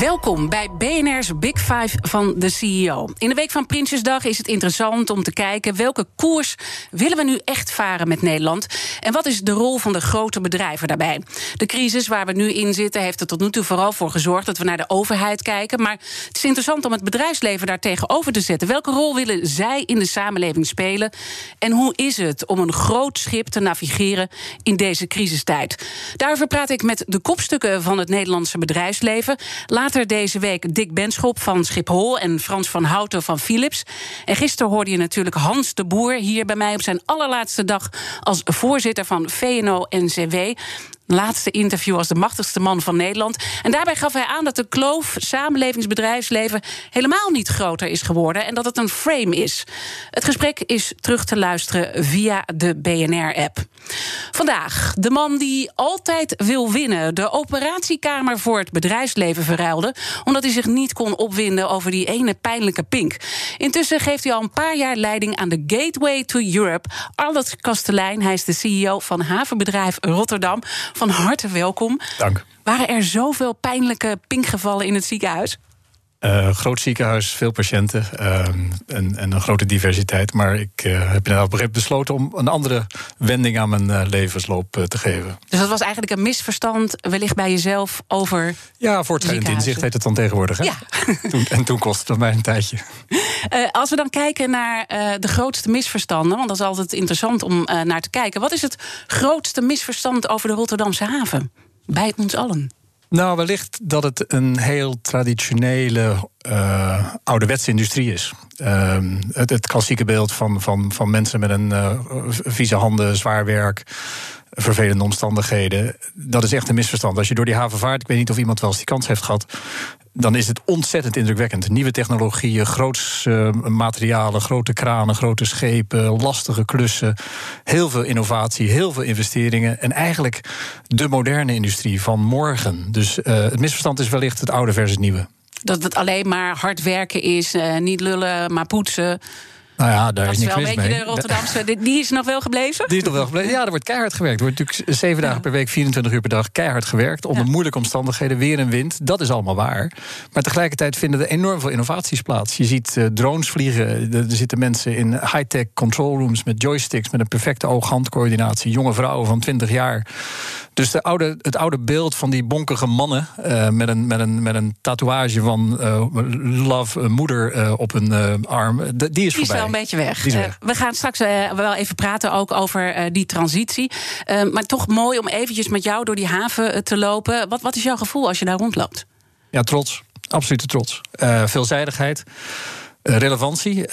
Welkom bij BNR's Big Five van de CEO. In de week van Prinsjesdag is het interessant om te kijken welke koers willen we nu echt varen met Nederland en wat is de rol van de grote bedrijven daarbij. De crisis waar we nu in zitten heeft er tot nu toe vooral voor gezorgd dat we naar de overheid kijken, maar het is interessant om het bedrijfsleven daar tegenover te zetten. Welke rol willen zij in de samenleving spelen en hoe is het om een groot schip te navigeren in deze crisistijd? Daarover praat ik met de kopstukken van het Nederlandse bedrijfsleven. Later deze week Dick Benschop van Schiphol en Frans van Houten van Philips. En gisteren hoorde je natuurlijk Hans de Boer hier bij mij op zijn allerlaatste dag als voorzitter van VNO-NCW laatste interview als de machtigste man van Nederland. En daarbij gaf hij aan dat de kloof samenlevingsbedrijfsleven helemaal niet groter is geworden en dat het een frame is. Het gesprek is terug te luisteren via de BNR-app. Vandaag de man die altijd wil winnen, de operatiekamer voor het bedrijfsleven verruilde, omdat hij zich niet kon opwinden over die ene pijnlijke pink. Intussen geeft hij al een paar jaar leiding aan de Gateway to Europe. Arlet Kastelein, hij is de CEO van havenbedrijf Rotterdam. Van harte welkom. Dank. Waren er zoveel pijnlijke pinkgevallen in het ziekenhuis? Uh, groot ziekenhuis, veel patiënten uh, en, en, een grote diversiteit. Maar ik uh, heb inderdaad besloten om een andere wending aan mijn levensloop te geven. Dus dat was eigenlijk een misverstand, wellicht bij jezelf, over. Ja, voortschrijdend inzicht heet het dan tegenwoordig. Hè? Ja. Toen, en toen kostte het mij een tijdje. als we dan kijken naar de grootste misverstanden, want dat is altijd interessant om naar te kijken. Wat is het grootste misverstand over de Rotterdamse haven? Bij ons allen. Nou, wellicht dat het een heel traditionele, uh, ouderwetse industrie is. Uh, het, klassieke beeld van, van, van mensen met een uh, vieze handen, zwaar werk, vervelende omstandigheden. Dat is echt een misverstand. Als je door die haven vaart, ik weet niet of iemand wel eens die kans heeft gehad dan is het ontzettend indrukwekkend. Nieuwe technologieën, grootse uh, materialen, grote kranen, grote schepen, lastige klussen. Heel veel innovatie, heel veel investeringen. En eigenlijk de moderne industrie van morgen. Dus uh, het misverstand is wellicht het oude versus het nieuwe. Dat het alleen maar hard werken is, uh, niet lullen, maar poetsen. Nou ja, daar dat is niks mis mee. Wel een beetje de Rotterdamse... Die is nog wel gebleven? Die is nog wel gebleven. Ja, er wordt keihard gewerkt. Er wordt natuurlijk zeven dagen per week, 24 uur per dag keihard gewerkt. Onder moeilijke omstandigheden, weer en wind. Dat is allemaal waar. Maar tegelijkertijd vinden er enorm veel innovaties plaats. Je ziet uh, drones vliegen. Er zitten mensen in high-tech control rooms met joysticks... met een perfecte oog-handcoördinatie. Jonge vrouwen van 20 jaar. Dus de oude, het oude beeld van die bonkige mannen... Uh, met, een, met, een, met een tatoeage van uh, love, moeder op hun arm... die is voorbij een beetje weg. Uh, we gaan straks uh, wel even praten ook over uh, die transitie. maar toch mooi om eventjes met jou door die haven te lopen. Wat, wat is jouw gevoel als je daar rondloopt? Ja, trots. Absolute trots. veelzijdigheid. Relevantie.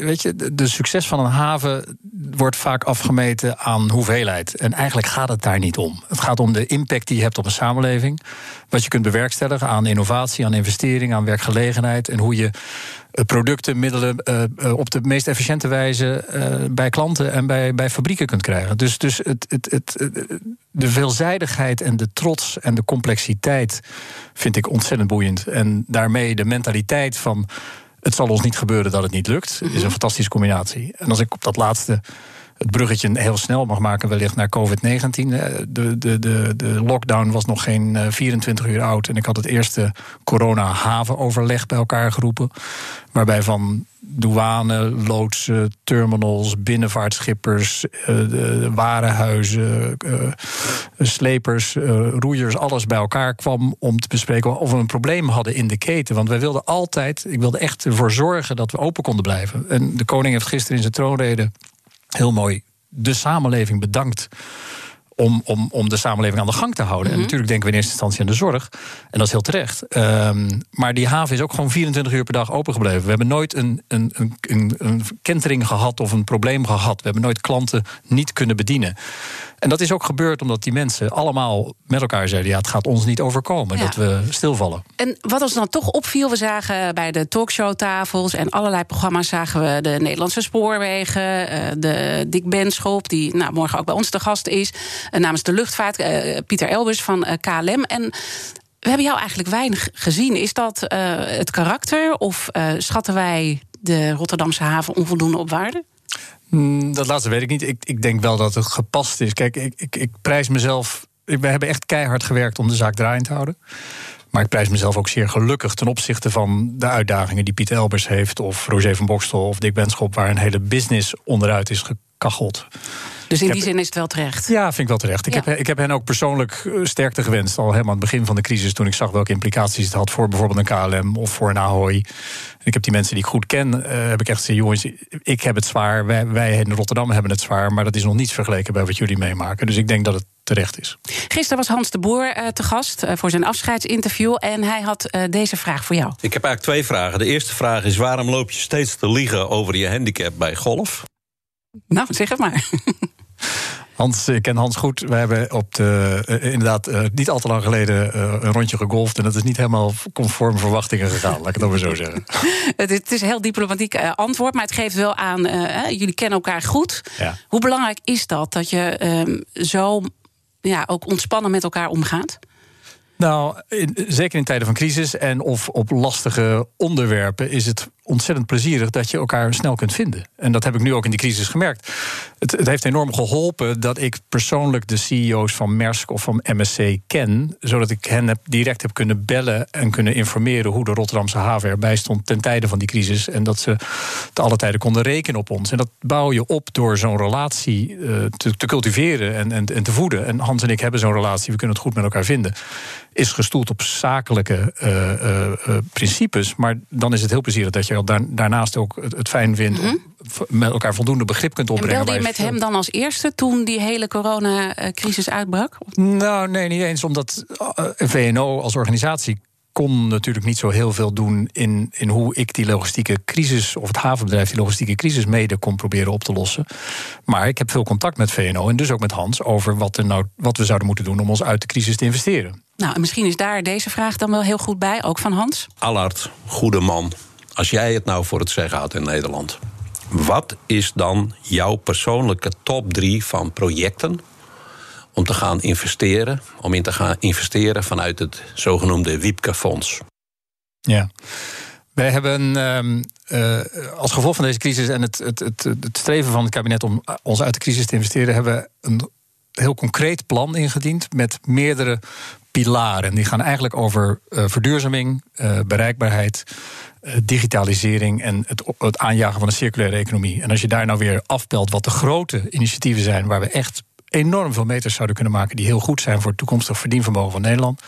Weet je, de succes van een haven wordt vaak afgemeten aan hoeveelheid. En eigenlijk gaat het daar niet om. Het gaat om de impact die je hebt op een samenleving. Wat je kunt bewerkstelligen aan innovatie, aan investering, aan werkgelegenheid. En hoe je producten, middelen uh, op de meest efficiënte wijze bij klanten en bij, bij fabrieken kunt krijgen. Dus, dus het, het, het, de veelzijdigheid en de trots en de complexiteit vind ik ontzettend boeiend. En daarmee de mentaliteit van het zal ons niet gebeuren dat het niet lukt, is een fantastische combinatie. En als ik op dat laatste het bruggetje heel snel mag maken, wellicht naar COVID-19. De, de, de, de lockdown was nog geen 24 uur oud. En ik had het eerste corona-havenoverleg bij elkaar geroepen. Waarbij van douane, loodsen, terminals, binnenvaartschippers, de warenhuizen, slepers, roeiers, alles bij elkaar kwam om te bespreken of we een probleem hadden in de keten. Want wij wilden altijd, ik wilde echt ervoor zorgen dat we open konden blijven. En de koning heeft gisteren in zijn troonrede heel mooi de samenleving bedankt. Om, om, om de samenleving aan de gang te houden. En Mhm. natuurlijk denken we in eerste instantie aan de zorg. En dat is heel terecht. Um, maar die haven is ook gewoon 24 uur per dag open gebleven. We hebben nooit een, een, een, een kentering gehad of een probleem gehad. We hebben nooit klanten niet kunnen bedienen. En dat is ook gebeurd omdat die mensen allemaal met elkaar zeiden: ja, het gaat ons niet overkomen Ja. dat we stilvallen. En wat ons dan toch opviel, we zagen bij de talkshowtafels en allerlei programma's zagen we de Nederlandse spoorwegen, eh, de Dick Benschop, die nou, morgen ook bij ons te gast is, eh, namens de luchtvaart, eh, Pieter Elbers van KLM. En we hebben jou eigenlijk weinig gezien. Is dat het karakter of schatten wij de Rotterdamse haven onvoldoende op waarde? Mm, dat laatste weet ik niet. Ik, ik denk wel dat het gepast is. Kijk, ik, ik, ik prijs mezelf. We hebben echt keihard gewerkt om de zaak draaiend te houden. Maar ik prijs mezelf ook zeer gelukkig ten opzichte van de uitdagingen die Piet Elbers heeft, of Roger van Bokstel of Dick Benschop, waar een hele business onderuit is gekacheld. Dus in die zin is het wel terecht? Ja, vind ik wel terecht. Ik, heb, ik heb hen ook persoonlijk eh, sterkte gewenst. Al helemaal aan het begin van de crisis, toen ik zag welke implicaties het had voor bijvoorbeeld een KLM of voor een Ahoy. ik heb die mensen die ik goed ken, uh, heb ik echt gezegd: jongens, ik heb het zwaar. Wij, wij in Rotterdam hebben het zwaar. Maar dat is nog niets vergeleken bij wat jullie meemaken. Dus ik denk dat het terecht is. Gisteren was Hans de Boer uh, te gast uh, voor zijn afscheidsinterview. En hij had uh, deze vraag voor jou. Ik heb eigenlijk twee vragen. De eerste vraag is: waarom loop je steeds te liegen over je handicap bij golf? Nou, zeg het maar. Hans, ik ken Hans goed. We hebben op de, uh, inderdaad uh, niet al te lang geleden uh, een rondje gegolfd. En dat is niet helemaal conform verwachtingen gegaan, laat ik het dan maar zo zeggen. het, is, het is een heel diplomatiek antwoord, maar het geeft wel aan, jullie kennen elkaar goed. Ja. Hoe belangrijk is dat, dat je ehm, zo ja, ook ontspannen met elkaar omgaat? Nou, in, zeker in tijden van crisis en of op lastige onderwerpen is het ontzettend plezierig dat je elkaar snel kunt vinden. En dat heb ik nu ook in die crisis gemerkt. Het, het, heeft enorm geholpen dat ik persoonlijk de CEO's van Maersk of van MSC ken, zodat ik hen heb, direct heb kunnen bellen en kunnen informeren hoe de Rotterdamse haven erbij stond ten tijde van die crisis. En dat ze te alle tijden konden rekenen op ons. En dat bouw je op door zo'n relatie uh, te, te, cultiveren en, en, en, te voeden. En Hans en ik hebben zo'n relatie, we kunnen het goed met elkaar vinden. Is gestoeld op zakelijke uh, uh, principes. Maar dan is het heel plezierig dat je daarnaast ook het, fijn vindt mm -hmm. om met elkaar voldoende begrip kunt opbrengen. En belde je met hem dan als eerste toen die hele coronacrisis uitbrak? Nou, nee, niet eens. Omdat VNO als organisatie kon natuurlijk niet zo heel veel doen in, in hoe ik die logistieke crisis, of het havenbedrijf die logistieke crisis mede kon proberen op te lossen. Maar ik heb veel contact met VNO en dus ook met Hans over wat, er nou, wat we zouden moeten doen om ons uit de crisis te investeren. Nou, en misschien is daar deze vraag dan wel heel goed bij, ook van Hans. Allard, goede man. Als jij het nou voor het zeggen had in Nederland, wat is dan jouw persoonlijke top drie van projecten om te gaan investeren, om in te gaan investeren vanuit het zogenoemde Wiepke-fonds? Ja. Wij hebben um, uh, als gevolg van deze crisis en het, het, het, streven van het kabinet om ons uit de crisis te investeren, hebben we een heel concreet plan ingediend met meerdere pilaren. Die gaan eigenlijk over uh, verduurzaming, bereikbaarheid, digitalisering en het, het aanjagen van een circulaire economie. En als je daar nou weer afpelt wat de grote initiatieven zijn waar we echt enorm veel meters zouden kunnen maken die heel goed zijn voor het toekomstig verdienvermogen van Nederland.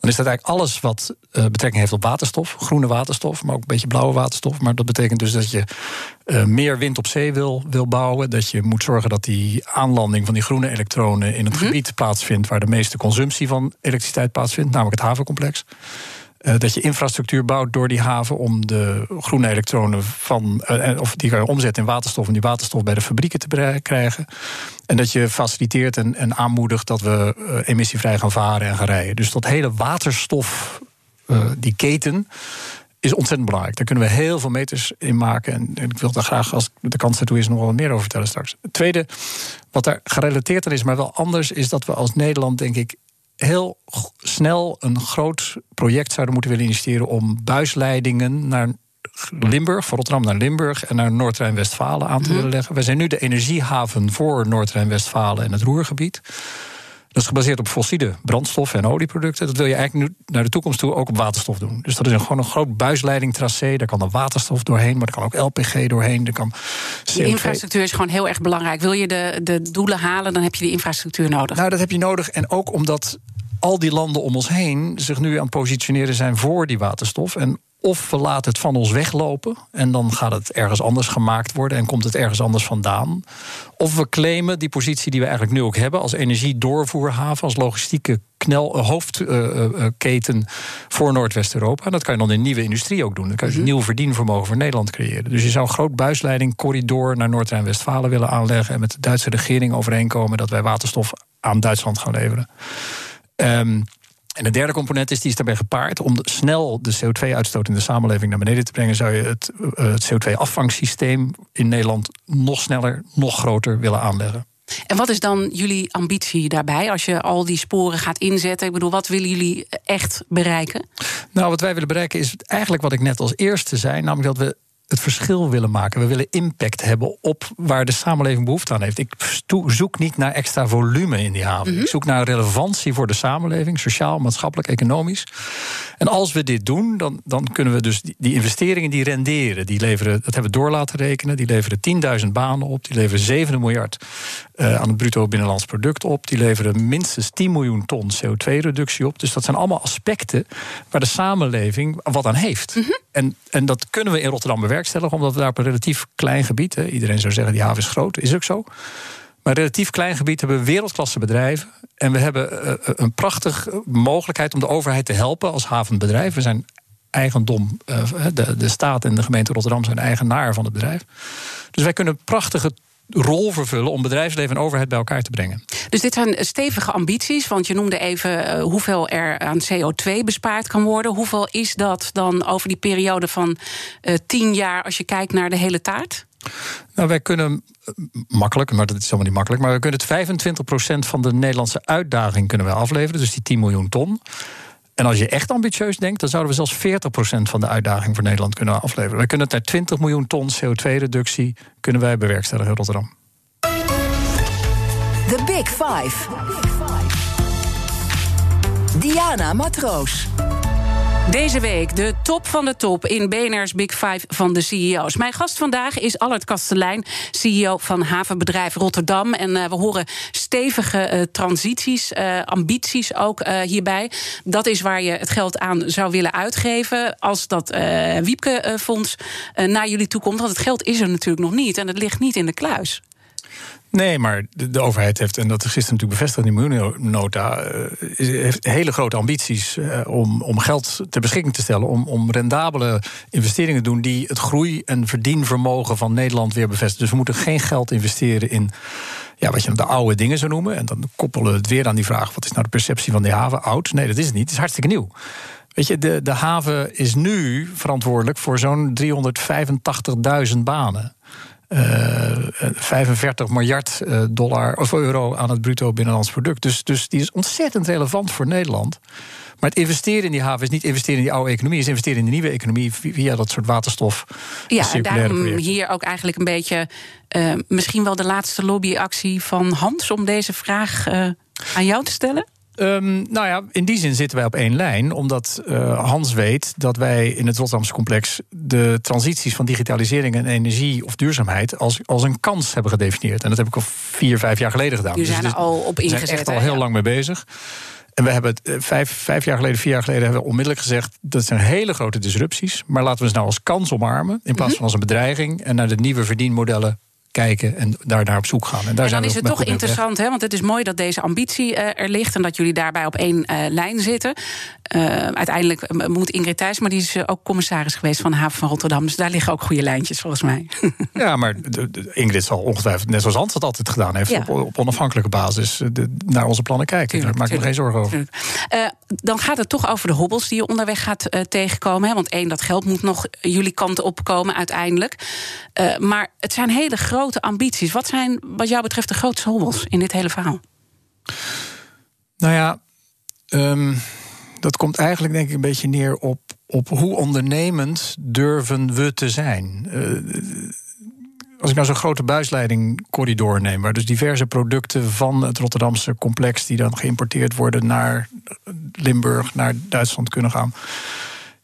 Dan is dat eigenlijk alles wat uh, betrekking heeft op waterstof, groene waterstof, maar ook een beetje blauwe waterstof. Maar dat betekent dus dat je uh, meer wind op zee wil, wil bouwen. Dat je moet zorgen dat die aanlanding van die groene elektronen in het mm-hmm. gebied plaatsvindt waar de meeste consumptie van elektriciteit plaatsvindt, namelijk het havencomplex. Uh, dat je infrastructuur bouwt door die haven om de groene elektronen van, uh, of die kan je omzetten in waterstof, om die waterstof bij de fabrieken te krijgen. En dat je faciliteert en, aanmoedigt dat we uh, emissievrij gaan varen en gaan rijden. Dus dat hele waterstof, die keten, is ontzettend belangrijk. Daar kunnen we heel veel meters in maken. En ik wil daar graag, als de kans ertoe is, nog wel meer over vertellen straks. Het tweede, wat daar gerelateerd aan is, maar wel anders, is dat we als Nederland, denk ik, heel snel een groot project zouden moeten willen investeren om buisleidingen naar Limburg, van Rotterdam naar Limburg en naar Noord-Rijn-Westfalen aan te mhm. willen leggen. Wij zijn nu de energiehaven voor Noord-Rijn-Westfalen en het Roergebied. Dat is gebaseerd op fossiele brandstoffen en olieproducten. Dat wil je eigenlijk nu naar de toekomst toe ook op waterstof doen. Dus dat is een, gewoon een groot buisleidingtracé. Daar kan er waterstof doorheen, maar er kan ook LPG doorheen. Er kan Die infrastructuur is gewoon heel erg belangrijk. Wil je de, de doelen halen, dan heb je die infrastructuur nodig. Nou, dat heb je nodig. En ook omdat al die landen om ons heen zich nu aan het positioneren zijn voor die waterstof. En of we laten het van ons weglopen en dan gaat het ergens anders gemaakt worden en komt het ergens anders vandaan. Of we claimen die positie die we eigenlijk nu ook hebben als energiedoorvoerhaven, als logistieke knel, uh, hoofdketen uh, uh, voor Noordwest-Europa. En dat kan je dan in nieuwe industrie ook doen. Dan kan je een nieuw verdienvermogen voor Nederland creëren. Dus je zou een groot buisleiding corridor naar Noord-Rijn-Westfalen willen aanleggen en met de Duitse regering overeenkomen dat wij waterstof aan Duitsland gaan leveren. Um, en de derde component is, die is daarbij gepaard. Om snel de CO2-uitstoot in de samenleving naar beneden te brengen, zou je het, het CO2-afvangsysteem in Nederland nog sneller, nog groter willen aanleggen. En wat is dan jullie ambitie daarbij als je al die sporen gaat inzetten? Ik bedoel, wat willen jullie echt bereiken? Nou, wat wij willen bereiken is eigenlijk wat ik net als eerste zei, namelijk dat we het verschil willen maken. We willen impact hebben op waar de samenleving behoefte aan heeft. Ik zoek niet naar extra volume in die haven. Mhm. Ik zoek naar relevantie voor de samenleving, sociaal, maatschappelijk, economisch. En als we dit doen, dan, dan kunnen we dus die, investeringen die renderen, die leveren, dat hebben we door laten rekenen, die leveren 10.000 banen op, die leveren 7 miljard uh, aan het bruto binnenlands product op, die leveren minstens 10 miljoen ton CO2-reductie op. Dus dat zijn allemaal aspecten waar de samenleving wat aan heeft. Mhm. En, en dat kunnen we in Rotterdam bewerkstelligen, omdat we daar op een relatief klein gebied, hè, iedereen zou zeggen die haven is groot, is ook zo. Maar een relatief klein gebied hebben we wereldklasse bedrijven. En we hebben uh, een prachtige mogelijkheid om de overheid te helpen als havenbedrijf. We zijn eigendom, uh, de, de staat en de gemeente Rotterdam zijn eigenaar van het bedrijf. Dus wij kunnen prachtige rol vervullen om bedrijfsleven en overheid bij elkaar te brengen. Dus dit zijn stevige ambities, want je noemde even uh, hoeveel er aan CO2 bespaard kan worden. Hoeveel is dat dan over die periode van uh, tien jaar als je kijkt naar de hele taart? Nou, wij kunnen eh, makkelijk, maar dat is helemaal niet makkelijk. Maar we kunnen het 25% van de Nederlandse uitdaging kunnen wij afleveren. Dus die 10 miljoen ton. En als je echt ambitieus denkt, dan zouden we zelfs 40% van de uitdaging voor Nederland kunnen afleveren. Wij kunnen het naar 20 miljoen ton CO2-reductie kunnen wij bewerkstelligen in Rotterdam. The Big Five. Diana Matroos. Deze week de top van de top in BNR's Big Five van de CEO's. Mijn gast vandaag is Allard Kastelein, CEO van havenbedrijf Rotterdam. En uh, we horen stevige uh, transities, uh, ambities ook hierbij. Dat is waar je het geld aan zou willen uitgeven. Als dat Wiepke-fonds naar jullie toe komt. Want het geld is er natuurlijk nog niet. En het ligt niet in de kluis. Nee, maar de, de, overheid heeft, en dat is gisteren natuurlijk bevestigd in die miljoenennota, uh, heeft hele grote ambities uh, om, om geld ter beschikking te stellen. Om, om rendabele investeringen te doen die het groei- en verdienvermogen van Nederland weer bevestigen. Dus we moeten geen geld investeren in ja, wat je de oude dingen zou noemen. En dan koppelen we het weer aan die vraag: wat is nou de perceptie van die haven? Oud? Nee, dat is het niet. Het is hartstikke nieuw. Weet je, de, de haven is nu verantwoordelijk voor zo'n 385.000 banen. 45 eh, miljard eh, dollar of euro aan het bruto binnenlands product. Dus, dus die is ontzettend relevant voor Nederland. Maar het investeren in die haven is niet investeren in die oude economie, is investeren in de nieuwe economie via dat soort waterstof. Ja, daarom hier ook eigenlijk een beetje uh, misschien wel de laatste lobbyactie van Hans om deze vraag uh, aan jou te stellen. Um, nou ja, in die zin zitten wij op één lijn. Omdat uh, Hans weet dat wij in het Rotterdamse complex de transities van digitalisering en energie of duurzaamheid als, als een kans hebben gedefinieerd. En dat heb ik al vier, vijf jaar geleden gedaan. Jullie zijn dus, er al op ingezet. We zijn echt al heel lang mee bezig. En we hebben het eh, vijf, vijf jaar geleden, vier jaar geleden, hebben we onmiddellijk gezegd: dat zijn hele grote disrupties. Maar laten we ze nou als kans omarmen. In plaats mhm. van als een bedreiging. En naar de nieuwe verdienmodellen kijken en daar naar op zoek gaan. En, daar en dan is het toch interessant, hè, want het is mooi dat deze ambitie uh, er ligt en dat jullie daarbij op één uh, lijn zitten. Uh, uiteindelijk moet Ingrid Thijs, maar die is ook commissaris geweest van de haven van Rotterdam. Dus daar liggen ook goede lijntjes volgens mij. Ja, maar de, Ingrid zal ongetwijfeld, net zoals Hans het altijd gedaan heeft, op, op, onafhankelijke basis de, naar onze plannen kijken. Tuurlijk, daar maak ik me geen zorgen over. dan gaat het toch over de hobbels die je onderweg gaat tegenkomen. Hè, want één, dat geld moet nog jullie kant op komen uiteindelijk. maar het zijn hele grote grote ambities. Wat zijn, wat jou betreft, de grootste hobbels in dit hele verhaal? Nou ja, um, dat komt eigenlijk denk ik een beetje neer op, op hoe ondernemend durven we te zijn. Uh, als ik nou zo'n grote buisleidingcorridor neem, waar dus diverse producten van het Rotterdamse complex die dan geïmporteerd worden naar Limburg, naar Duitsland kunnen gaan.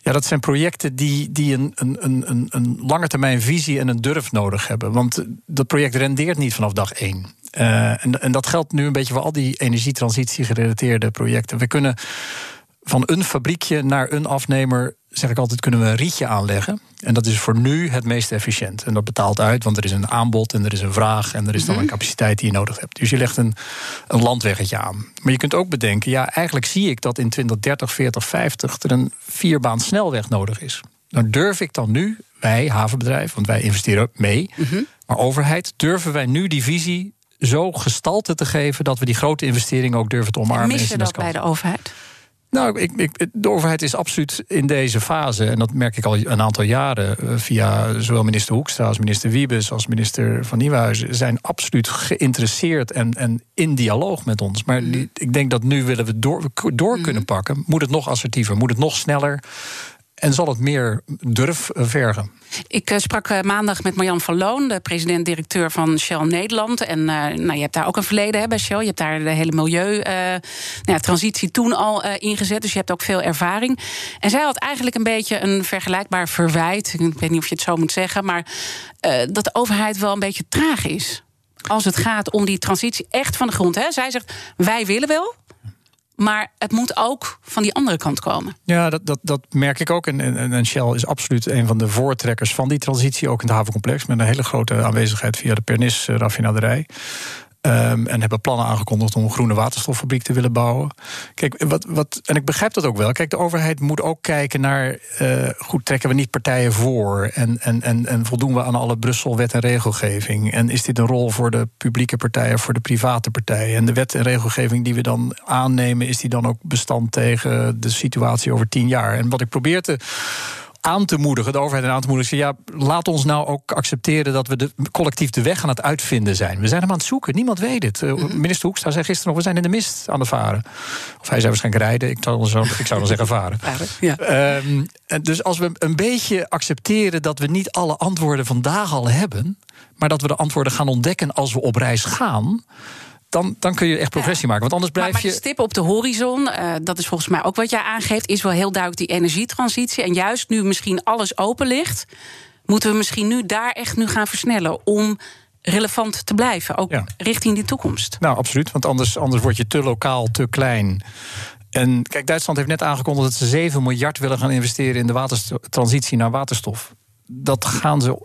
Ja, dat zijn projecten die, die een, een, een, een lange termijn visie en een durf nodig hebben. Want dat project rendeert niet vanaf dag één. En, en dat geldt nu een beetje voor al die energietransitie gerelateerde projecten. We kunnen van een fabriekje naar een afnemer zeg ik altijd, kunnen we een rietje aanleggen. En dat is voor nu het meest efficiënt. En dat betaalt uit, want er is een aanbod en er is een vraag... en er is dan mhm. een capaciteit die je nodig hebt. Dus je legt een, een landweggetje aan. Maar je kunt ook bedenken, ja, eigenlijk zie ik dat in 2030, 40, 50... er een vierbaan snelweg nodig is. Nou durf ik dan nu, wij, havenbedrijf, want wij investeren mee... Mhm. maar overheid, durven wij nu die visie zo gestalte te geven... dat we die grote investeringen ook durven te omarmen. Mis je dat bij de overheid? Nou, ik, ik, de overheid is absoluut in deze fase, en dat merk ik al een aantal jaren eh, via zowel minister Hoekstra als minister Wiebes als minister van Nieuwhuizen, zijn absoluut geïnteresseerd en, en in dialoog met ons. Maar mhm. ik denk dat nu willen we door, door kunnen mhm. pakken. Moet het nog assertiever? Moet het nog sneller? En zal het meer durf vergen. Ik uh, sprak uh, maandag met Marjan van Loon, de president-directeur van Shell Nederland. En uh, nou, je hebt daar ook een verleden hè, bij Shell. Je hebt daar de hele milieu-transitie nou, toen al ingezet. Dus je hebt ook veel ervaring. En zij had eigenlijk een beetje een vergelijkbaar verwijt. Ik weet niet of je het zo moet zeggen. Maar dat de overheid wel een beetje traag is. Als het gaat om die transitie echt van de grond. Hè. Zij zegt: wij willen wel. Maar het moet ook van die andere kant komen. Ja, dat, dat, dat merk ik ook. En, en, Shell is absoluut een van de voortrekkers van die transitie, ook in het havencomplex, met een hele grote aanwezigheid via de Pernis-raffinaderij. Um, en hebben plannen aangekondigd om een groene waterstoffabriek te willen bouwen. Kijk, wat, wat, en ik begrijp dat ook wel. Kijk, de overheid moet ook kijken naar. Uh, goed, trekken we niet partijen voor? En, en, en, en voldoen we aan alle Brussel wet en regelgeving? En is dit een rol voor de publieke partijen, voor de private partijen? En de wet en regelgeving die we dan aannemen, is die dan ook bestand tegen de situatie over tien jaar? En wat ik probeer te aan te moedigen, de overheid aan te moedigen. Ja, laat ons nou ook accepteren dat we de, collectief de weg aan het uitvinden zijn. We zijn hem aan het zoeken, niemand weet het. Uh, Minister Hoekstra zei gisteren nog, we zijn in de mist aan het varen. Of hij zei waarschijnlijk rijden, ik zou dan, zo, ik zou dan zeggen varen. Ja. Um, dus als we een beetje accepteren dat we niet alle antwoorden vandaag al hebben... maar dat we de antwoorden gaan ontdekken als we op reis gaan dan, dan kun je echt progressie maken. Want anders blijf maar, maar je. stip op de horizon, uh, dat is volgens mij ook wat jij aangeeft, is wel heel duidelijk die energietransitie. En juist nu misschien alles open ligt, moeten we misschien nu daar echt nu gaan versnellen om relevant te blijven, ook richting die toekomst. Nou, absoluut. Want anders, anders word je te lokaal, te klein. En kijk, Duitsland heeft net aangekondigd dat ze 7 miljard willen gaan investeren in de transitie naar waterstof. Dat gaan ze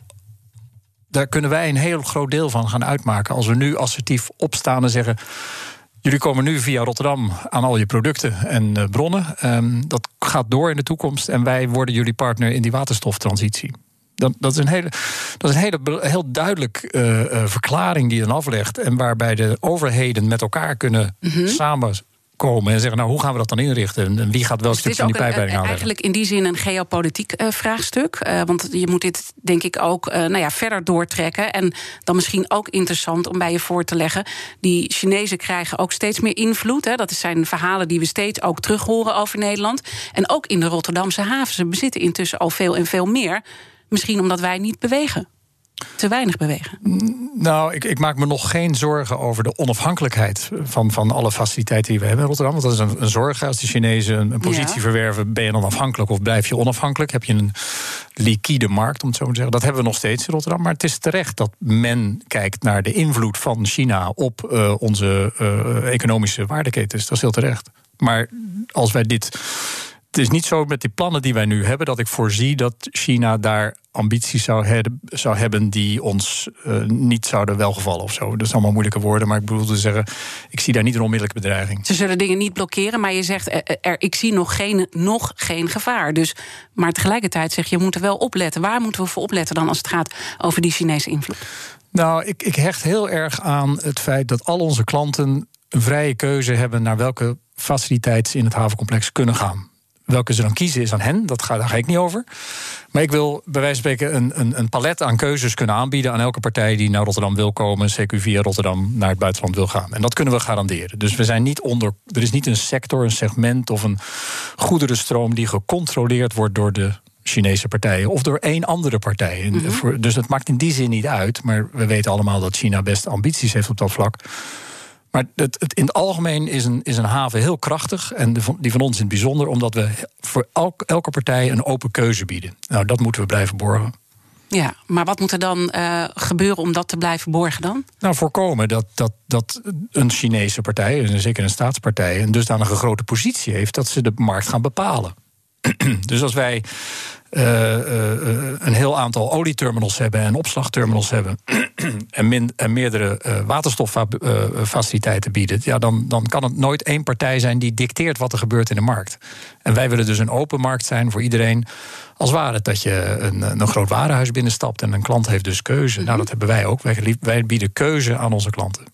daar kunnen wij een heel groot deel van gaan uitmaken. Als we nu assertief opstaan en zeggen. Jullie komen nu via Rotterdam aan al je producten en uh, bronnen. Um, dat gaat door in de toekomst en wij worden jullie partner in die waterstoftransitie. Dat, dat is een hele, dat is een hele heel duidelijk uh, uh, verklaring die je dan aflegt. En waarbij de overheden met elkaar kunnen mm -hmm. samen komen en zeggen: Nou, hoe gaan we dat dan inrichten? En wie gaat wel dus stuk van die pijpleiding aan? Eigenlijk in die zin een geopolitiek uh, vraagstuk. Uh, want je moet dit, denk ik, ook uh, nou ja, verder doortrekken. En dan misschien ook interessant om bij je voor te leggen: die Chinezen krijgen ook steeds meer invloed. Hè. Dat zijn verhalen die we steeds ook terug horen over Nederland. En ook in de Rotterdamse haven. Ze bezitten intussen al veel en veel meer. Misschien omdat wij niet bewegen te weinig bewegen? Nou, ik, ik, maak me nog geen zorgen over de onafhankelijkheid van, van alle faciliteiten die we hebben in Rotterdam. Want dat is een, een zorg. Als de Chinezen een, positie verwerven, ben je dan afhankelijk of blijf je onafhankelijk? Heb je een liquide markt, om het zo te zeggen? Dat hebben we nog steeds in Rotterdam. Maar het is terecht dat men kijkt naar de invloed van China op uh, onze uh, economische waardeketens. Dat is heel terecht. Maar als wij dit het is niet zo met die plannen die wij nu hebben dat ik voorzie dat China daar ambities zou, he zou hebben die ons uh, niet zouden welgevallen of zo. Dat is allemaal moeilijke woorden, maar ik bedoel te zeggen, ik zie daar niet een onmiddellijke bedreiging. Ze zullen dingen niet blokkeren, maar je zegt, er, er, ik zie nog geen, nog geen gevaar. Dus, maar tegelijkertijd zeg je, we moeten wel opletten. Waar moeten we voor opletten dan als het gaat over die Chinese invloed? Nou, ik, ik hecht heel erg aan het feit dat al onze klanten een vrije keuze hebben naar welke faciliteiten in het havencomplex kunnen gaan. Welke ze dan kiezen is aan hen, dat ga, daar ga ik niet over. Maar ik wil bij wijze van spreken een, een, een, palet aan keuzes kunnen aanbieden aan elke partij die naar Rotterdam wil komen, CQ via Rotterdam naar het buitenland wil gaan. En dat kunnen we garanderen. Dus we zijn niet onder. Er is niet een sector, een segment of een goederenstroom die gecontroleerd wordt door de Chinese partijen of door één andere partij. Mhm. Dus het maakt in die zin niet uit. Maar we weten allemaal dat China best ambities heeft op dat vlak. Maar het, het, in het algemeen is een, is een haven heel krachtig. En die van ons in het bijzonder, omdat we voor elke partij een open keuze bieden. Nou, dat moeten we blijven borgen. Ja, maar wat moet er dan uh, gebeuren om dat te blijven borgen dan? Nou, voorkomen dat, dat, dat een Chinese partij, en zeker een staatspartij, een dusdanige grote positie heeft dat ze de markt gaan bepalen. dus als wij een heel aantal olieterminals hebben en opslagterminals hebben. en, min, en meerdere uh, waterstoffaciliteiten bieden. Ja, dan, dan kan het nooit één partij zijn die dicteert wat er gebeurt in de markt. En wij willen dus een open markt zijn voor iedereen. Als ware het dat je een, een groot warenhuis binnenstapt en een klant heeft dus keuze. Nou, dat hebben wij ook. Wij, wij bieden keuze aan onze klanten.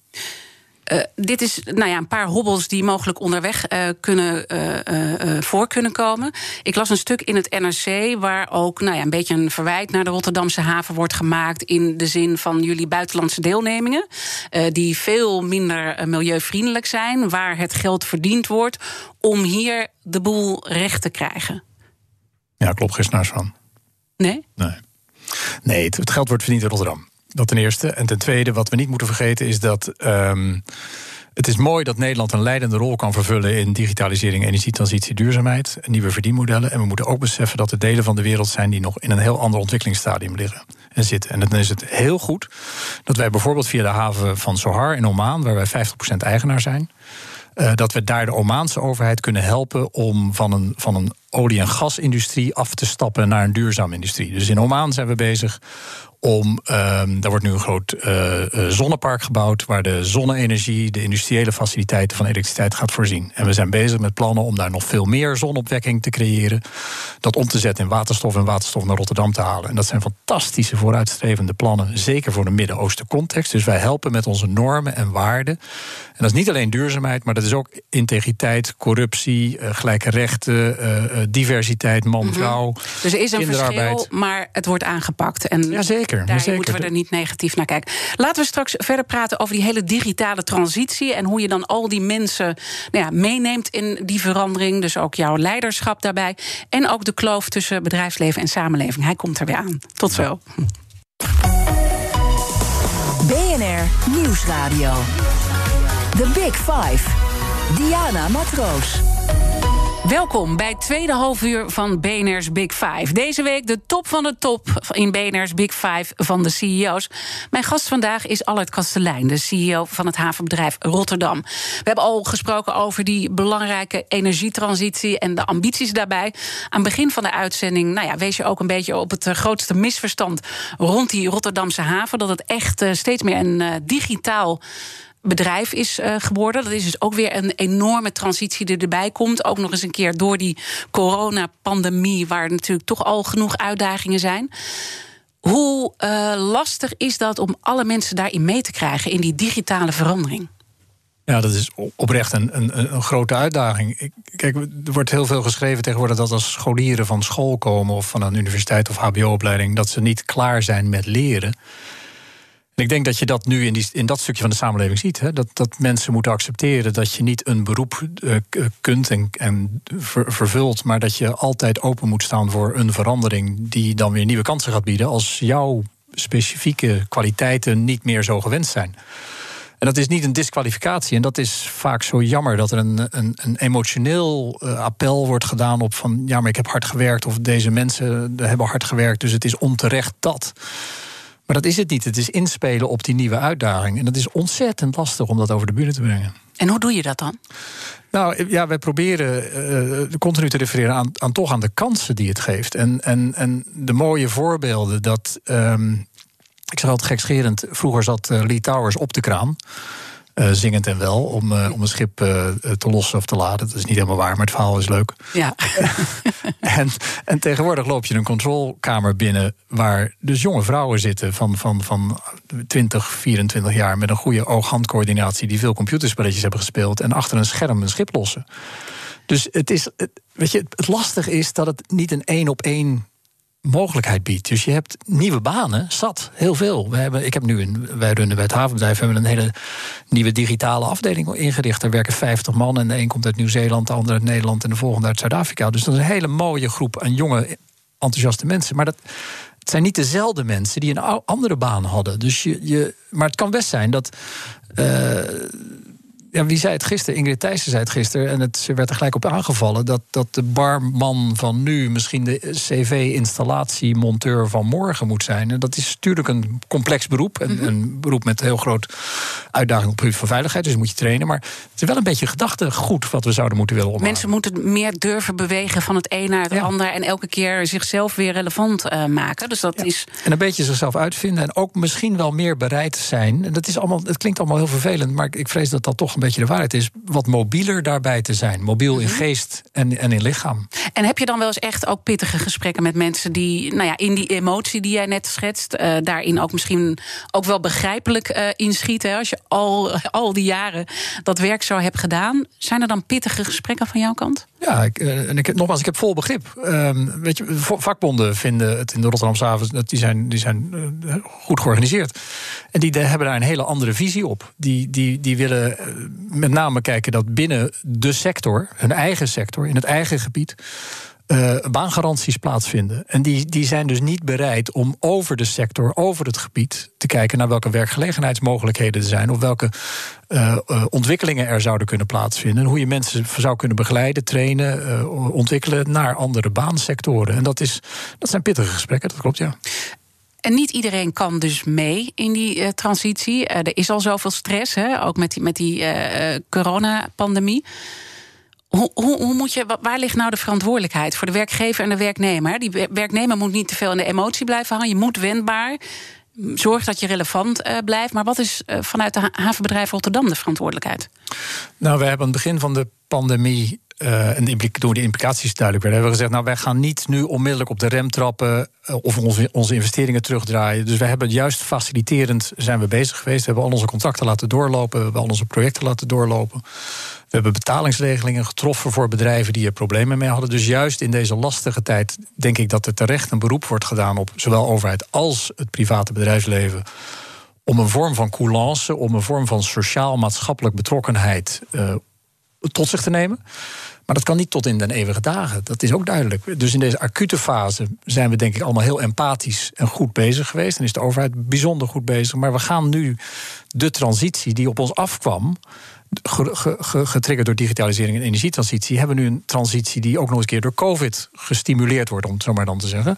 Uh, dit is nou ja, een paar hobbels die mogelijk onderweg uh, kunnen, uh, voor kunnen komen. Ik las een stuk in het NRC waar ook nou ja, een beetje een verwijt naar de Rotterdamse haven wordt gemaakt. In de zin van jullie buitenlandse deelnemingen. die veel minder milieuvriendelijk zijn. Waar het geld verdiend wordt om hier de boel recht te krijgen. Ja, klopt geen snaars van. Nee? Nee. Nee, het, het geld wordt verdiend in Rotterdam. Dat ten eerste. En ten tweede, wat we niet moeten vergeten, is dat. ehm, het is mooi dat Nederland een leidende rol kan vervullen in digitalisering, energietransitie, duurzaamheid nieuwe verdienmodellen. En we moeten ook beseffen dat er delen van de wereld zijn die nog in een heel ander ontwikkelingsstadium liggen en zitten. En dan is het heel goed dat wij bijvoorbeeld via de haven van Sohar in Oman, waar wij 50% eigenaar zijn, eh, dat we daar de Omaanse overheid kunnen helpen om van een, van een olie- en gasindustrie af te stappen naar een duurzame industrie. Dus in Oman zijn we bezig om. ehm daar wordt nu een groot eh, eh, zonnepark gebouwd. waar de zonne-energie, de industriële faciliteiten van elektriciteit gaat voorzien. En we zijn bezig met plannen om daar nog veel meer zonopwekking te creëren. Dat om te zetten in waterstof en waterstof naar Rotterdam te halen. En dat zijn fantastische vooruitstrevende plannen. Zeker voor de Midden-Oosten context. Dus wij helpen met onze normen en waarden. En dat is niet alleen duurzaamheid, maar dat is ook integriteit, corruptie, eh, gelijke rechten, diversiteit, man-vrouw. Dus er is een verschil, maar het wordt aangepakt. En Jazeker, daarin jazeker. moeten we er niet negatief naar kijken. Laten we straks verder praten over die hele digitale transitie... en hoe je dan al die mensen nou ja, meeneemt in die verandering. Dus ook jouw leiderschap daarbij. En ook de kloof tussen bedrijfsleven en samenleving. Hij komt er weer aan. Tot zo. BNR Nieuwsradio. The Big Five. Diana Matroos. Welkom bij het tweede halfuur van BNR's Big Five. Deze week de top van de top in BNR's Big Five van de CEO's. Mijn gast vandaag is Allard Kastelein, de CEO van het havenbedrijf Rotterdam. We hebben al gesproken over die belangrijke energietransitie en de ambities daarbij. Aan het begin van de uitzending nou ja, wees je ook een beetje op het eh, grootste misverstand rond die Rotterdamse haven. Dat het echt eh, steeds meer een eh, digitaal bedrijf is eh, geworden. Dat is dus ook weer een enorme transitie die erbij komt. Ook nog eens een keer door die coronapandemie, waar natuurlijk toch al genoeg uitdagingen zijn. Hoe eh, lastig is dat om alle mensen daarin mee te krijgen in die digitale verandering? Ja, dat is oprecht een, een, een grote uitdaging. Kijk, er wordt heel veel geschreven tegenwoordig dat als scholieren van school komen of van een universiteit of HBO-opleiding, dat ze niet klaar zijn met leren. Ik denk dat je dat nu in, die, in dat stukje van de samenleving ziet. Hè? Dat, dat mensen moeten accepteren dat je niet een beroep eh, k- kunt en, en ver- vervult, maar dat je altijd open moet staan voor een verandering die dan weer nieuwe kansen gaat bieden als jouw specifieke kwaliteiten niet meer zo gewenst zijn. En dat is niet een disqualificatie. En dat is vaak zo jammer dat er een, een, een emotioneel eh, appel wordt gedaan op van ja, maar ik heb hard gewerkt of deze mensen eh, hebben hard gewerkt, dus het is onterecht dat. Maar dat is het niet. Het is inspelen op die nieuwe uitdaging. En dat is ontzettend lastig om dat over de bühne te brengen. En hoe doe je dat dan? Nou ja, wij proberen eh, continu te refereren aan, aan toch aan de kansen die het geeft. En, en, en de mooie voorbeelden dat. ehm, ik zeg altijd gekscherend, vroeger zat eh, Lee Towers op de kraan. Eh, zingend en wel, om, eh, om een schip eh, te lossen of te laden. Dat is niet helemaal waar, maar het verhaal is leuk. Ja. En, en tegenwoordig loop je een controlkamer binnen waar dus jonge vrouwen zitten van, van, van 20, 24 jaar met een goede oog-handcoördinatie die veel computerspelletjes hebben gespeeld en achter een scherm een schip lossen. Dus het is, het, weet je, het lastige is dat het niet een één op één mogelijkheid biedt. Dus je hebt nieuwe banen, zat, heel veel. We hebben, ik heb nu een, wij runnen bij het havenbedrijf hebben een hele nieuwe digitale afdeling ingericht. Er werken 50 man en de een komt uit Nieuw-Zeeland, de ander uit Nederland en de volgende uit Zuid-Afrika. Dus dat is een hele mooie groep aan jonge, enthousiaste mensen. Maar dat, het zijn niet dezelfde mensen die een andere baan hadden. Dus je, je, maar het kan best zijn dat. eh, ja, wie zei het gisteren? Ingrid Thijssen zei het gisteren. En het, ze werd er gelijk op aangevallen. Dat, dat de barman van nu misschien de CV-installatiemonteur van morgen moet zijn. En dat is natuurlijk een complex beroep. En een beroep met heel groot uitdaging op het gebied van veiligheid. Dus moet je trainen. Maar het is wel een beetje gedachtegoed wat we zouden moeten willen omarmen. Mensen moeten meer durven bewegen van het een naar het Ja. ander. En elke keer zichzelf weer relevant eh, maken. Dus dat is. En een beetje zichzelf uitvinden. En ook misschien wel meer bereid zijn. En dat is allemaal, het klinkt allemaal heel vervelend. Maar ik vrees dat dat toch een beetje de waarheid is. Wat mobieler daarbij te zijn. Mobiel in geest en, en in lichaam. En heb je dan wel eens echt ook pittige gesprekken met mensen die, nou ja, in die emotie die jij net schetst, eh, daarin ook misschien ook wel begrijpelijk eh, inschieten. Hè, als je al, al die jaren dat werk zo hebt gedaan. Zijn er dan pittige gesprekken van jouw kant? Ja, ik, eh, en ik, nogmaals, ik heb vol begrip. Ehm, weet je, vakbonden vinden het in de Rotterdamse havens... dat die zijn, die zijn goed georganiseerd. En die de- hebben daar een hele andere visie op. Die, die, die willen met name kijken dat binnen de sector... hun eigen sector, in het eigen gebied... uh, baangaranties plaatsvinden. En die, die zijn dus niet bereid om over de sector, over het gebied, te kijken naar welke werkgelegenheidsmogelijkheden er zijn. Of welke uh, ontwikkelingen er zouden kunnen plaatsvinden. En hoe je mensen zou kunnen begeleiden, trainen, ontwikkelen naar andere baansectoren. En dat, is, dat zijn pittige gesprekken, dat klopt ja. En niet iedereen kan dus mee in die uh, transitie. Uh, er is al zoveel stress, hè, ook met die, met die uh, coronapandemie. Hoe, hoe, hoe, moet je, waar ligt nou de verantwoordelijkheid voor de werkgever en de werknemer? Die werknemer moet niet te veel in de emotie blijven hangen. Je moet wendbaar. Zorg dat je relevant blijft. Maar wat is vanuit de havenbedrijf Rotterdam de verantwoordelijkheid? Nou, we hebben aan het begin van de pandemie uh, en de toen de implicaties duidelijk werden, hebben we gezegd: Nou, wij gaan niet nu onmiddellijk op de rem trappen uh, of onze, onze investeringen terugdraaien. Dus we hebben juist faciliterend zijn we bezig geweest. We hebben al onze contracten laten doorlopen, we hebben al onze projecten laten doorlopen. We hebben betalingsregelingen getroffen voor bedrijven die er problemen mee hadden. Dus juist in deze lastige tijd denk ik dat er terecht een beroep wordt gedaan op zowel overheid als het private bedrijfsleven om een vorm van coulance, om een vorm van sociaal-maatschappelijk betrokkenheid uh, tot zich te nemen. Maar dat kan niet tot in den eeuwige dagen. Dat is ook duidelijk. Dus in deze acute fase zijn we denk ik allemaal heel empathisch en goed bezig geweest. En is de overheid bijzonder goed bezig. Maar we gaan nu de transitie die op ons afkwam getriggerd door digitalisering en energietransitie, hebben we nu een transitie die ook nog eens keer door COVID gestimuleerd wordt, om het zo maar dan te zeggen.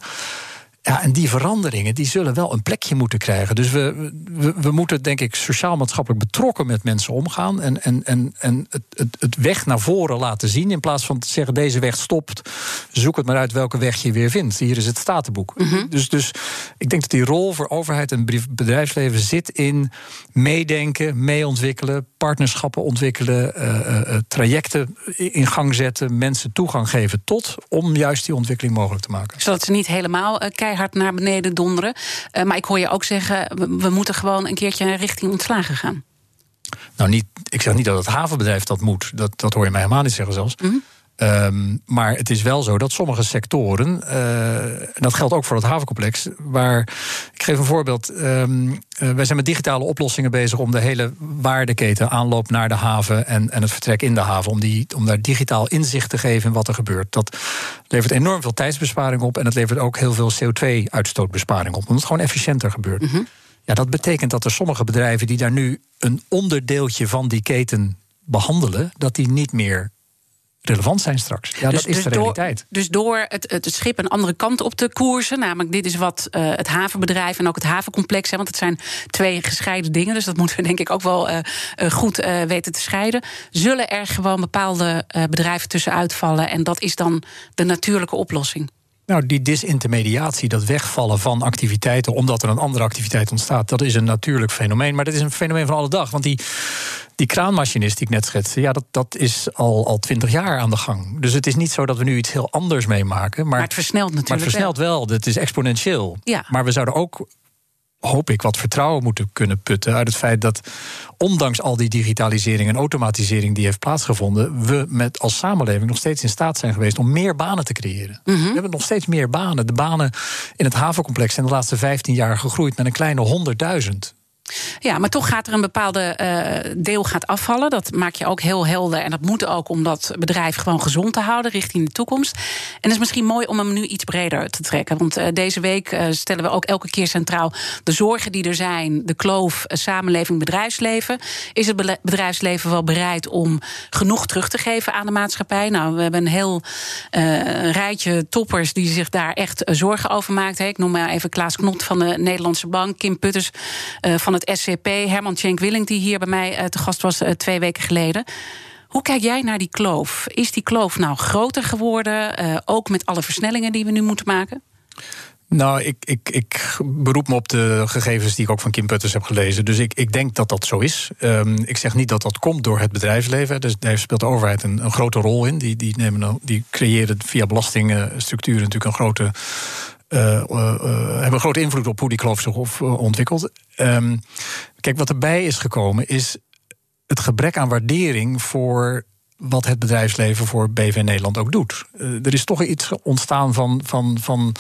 Ja, en die veranderingen die zullen wel een plekje moeten krijgen. Dus we, we, we moeten, denk ik, sociaal-maatschappelijk betrokken met mensen omgaan. En, en, en, en het, het, het weg naar voren laten zien. In plaats van te zeggen: deze weg stopt. Zoek het maar uit welke weg je weer vindt. Hier is het statenboek. Mhm. dus, dus ik denk dat die rol voor overheid en bedrijfsleven zit in meedenken, meeontwikkelen, partnerschappen ontwikkelen, uh, uh, trajecten in gang zetten, mensen toegang geven tot om juist die ontwikkeling mogelijk te maken. Zodat ze niet helemaal keihard naar beneden donderen. Uh, maar ik hoor je ook zeggen, we, moeten gewoon een keertje richting ontslagen gaan. Nou, niet, ik zeg niet dat het havenbedrijf dat moet. Dat, dat hoor je mij helemaal niet zeggen zelfs. Mm Um, maar het is wel zo dat sommige sectoren, uh, en dat geldt ook voor het havencomplex, waar ik geef een voorbeeld. Um, uh, wij zijn met digitale oplossingen bezig om de hele waardeketen, aanloop naar de haven en, en het vertrek in de haven, om, die, om daar digitaal inzicht te geven in wat er gebeurt. Dat levert enorm veel tijdsbesparing op en het levert ook heel veel CO2-uitstootbesparing op, omdat het gewoon efficiënter gebeurt. Mm -hmm. Ja, dat betekent dat er sommige bedrijven die daar nu een onderdeeltje van die keten behandelen, dat die niet meer relevant zijn straks. Ja, dus, dat is dus de realiteit. Door, dus door het, het, schip een andere kant op te koersen, namelijk dit is wat uh, het havenbedrijf en ook het havencomplex, hè, want het zijn twee gescheiden dingen, dus dat moeten we denk ik ook wel uh, uh, goed weten te scheiden. Zullen er gewoon bepaalde bedrijven tussenuit vallen en dat is dan de natuurlijke oplossing? Nou, die disintermediatie, dat wegvallen van activiteiten omdat er een andere activiteit ontstaat, dat is een natuurlijk fenomeen. Maar dat is een fenomeen van alle dag. Want die, die kraanmachinist die ik net schetste, ja, dat, dat is al, al twintig jaar aan de gang. Dus het is niet zo dat we nu iets heel anders meemaken. Maar, maar het versnelt natuurlijk. Maar het versnelt wel. Het is exponentieel. Ja. Maar we zouden ook hoop ik, wat vertrouwen moeten kunnen putten uit het feit dat, ondanks al die digitalisering en automatisering die heeft plaatsgevonden, we met als samenleving nog steeds in staat zijn geweest om meer banen te creëren. Mhm. We hebben nog steeds meer banen. De banen in het havencomplex zijn de laatste 15 jaar gegroeid met een kleine 100.000. Ja, maar toch gaat er een bepaalde uh, deel gaat afvallen. Dat maak je ook heel helder. En dat moet ook om dat bedrijf gewoon gezond te houden richting de toekomst. En het is misschien mooi om hem nu iets breder te trekken. Want uh, deze week uh, stellen we ook elke keer centraal de zorgen die er zijn, de kloof samenleving, bedrijfsleven. Is het bedrijfsleven wel bereid om genoeg terug te geven aan de maatschappij? Nou, we hebben een heel rijtje toppers die zich daar echt zorgen over maakt. Ik noem maar even Klaas Knot van de Nederlandse Bank, Kim Putters van het SCP, Herman Tjenk Willing, die hier bij mij eh, te gast was eh, twee weken geleden. Hoe kijk jij naar die kloof? Is die kloof nou groter geworden, eh, ook met alle versnellingen die we nu moeten maken? Nou, ik, ik, ik beroep me op de gegevens die ik ook van Kim Putters heb gelezen. Dus ik, ik denk dat dat zo is. Um, ik zeg niet dat dat komt door het bedrijfsleven. Dus daar speelt de overheid een, een grote rol in. Die, die, nemen, die creëren via belastingstructuren natuurlijk een grote uh, hebben een grote invloed op hoe die kloof zich ontwikkelt. Um, kijk, wat erbij is gekomen is het gebrek aan waardering voor wat het bedrijfsleven voor BV Nederland ook doet. Uh, er is toch iets ontstaan van, van, van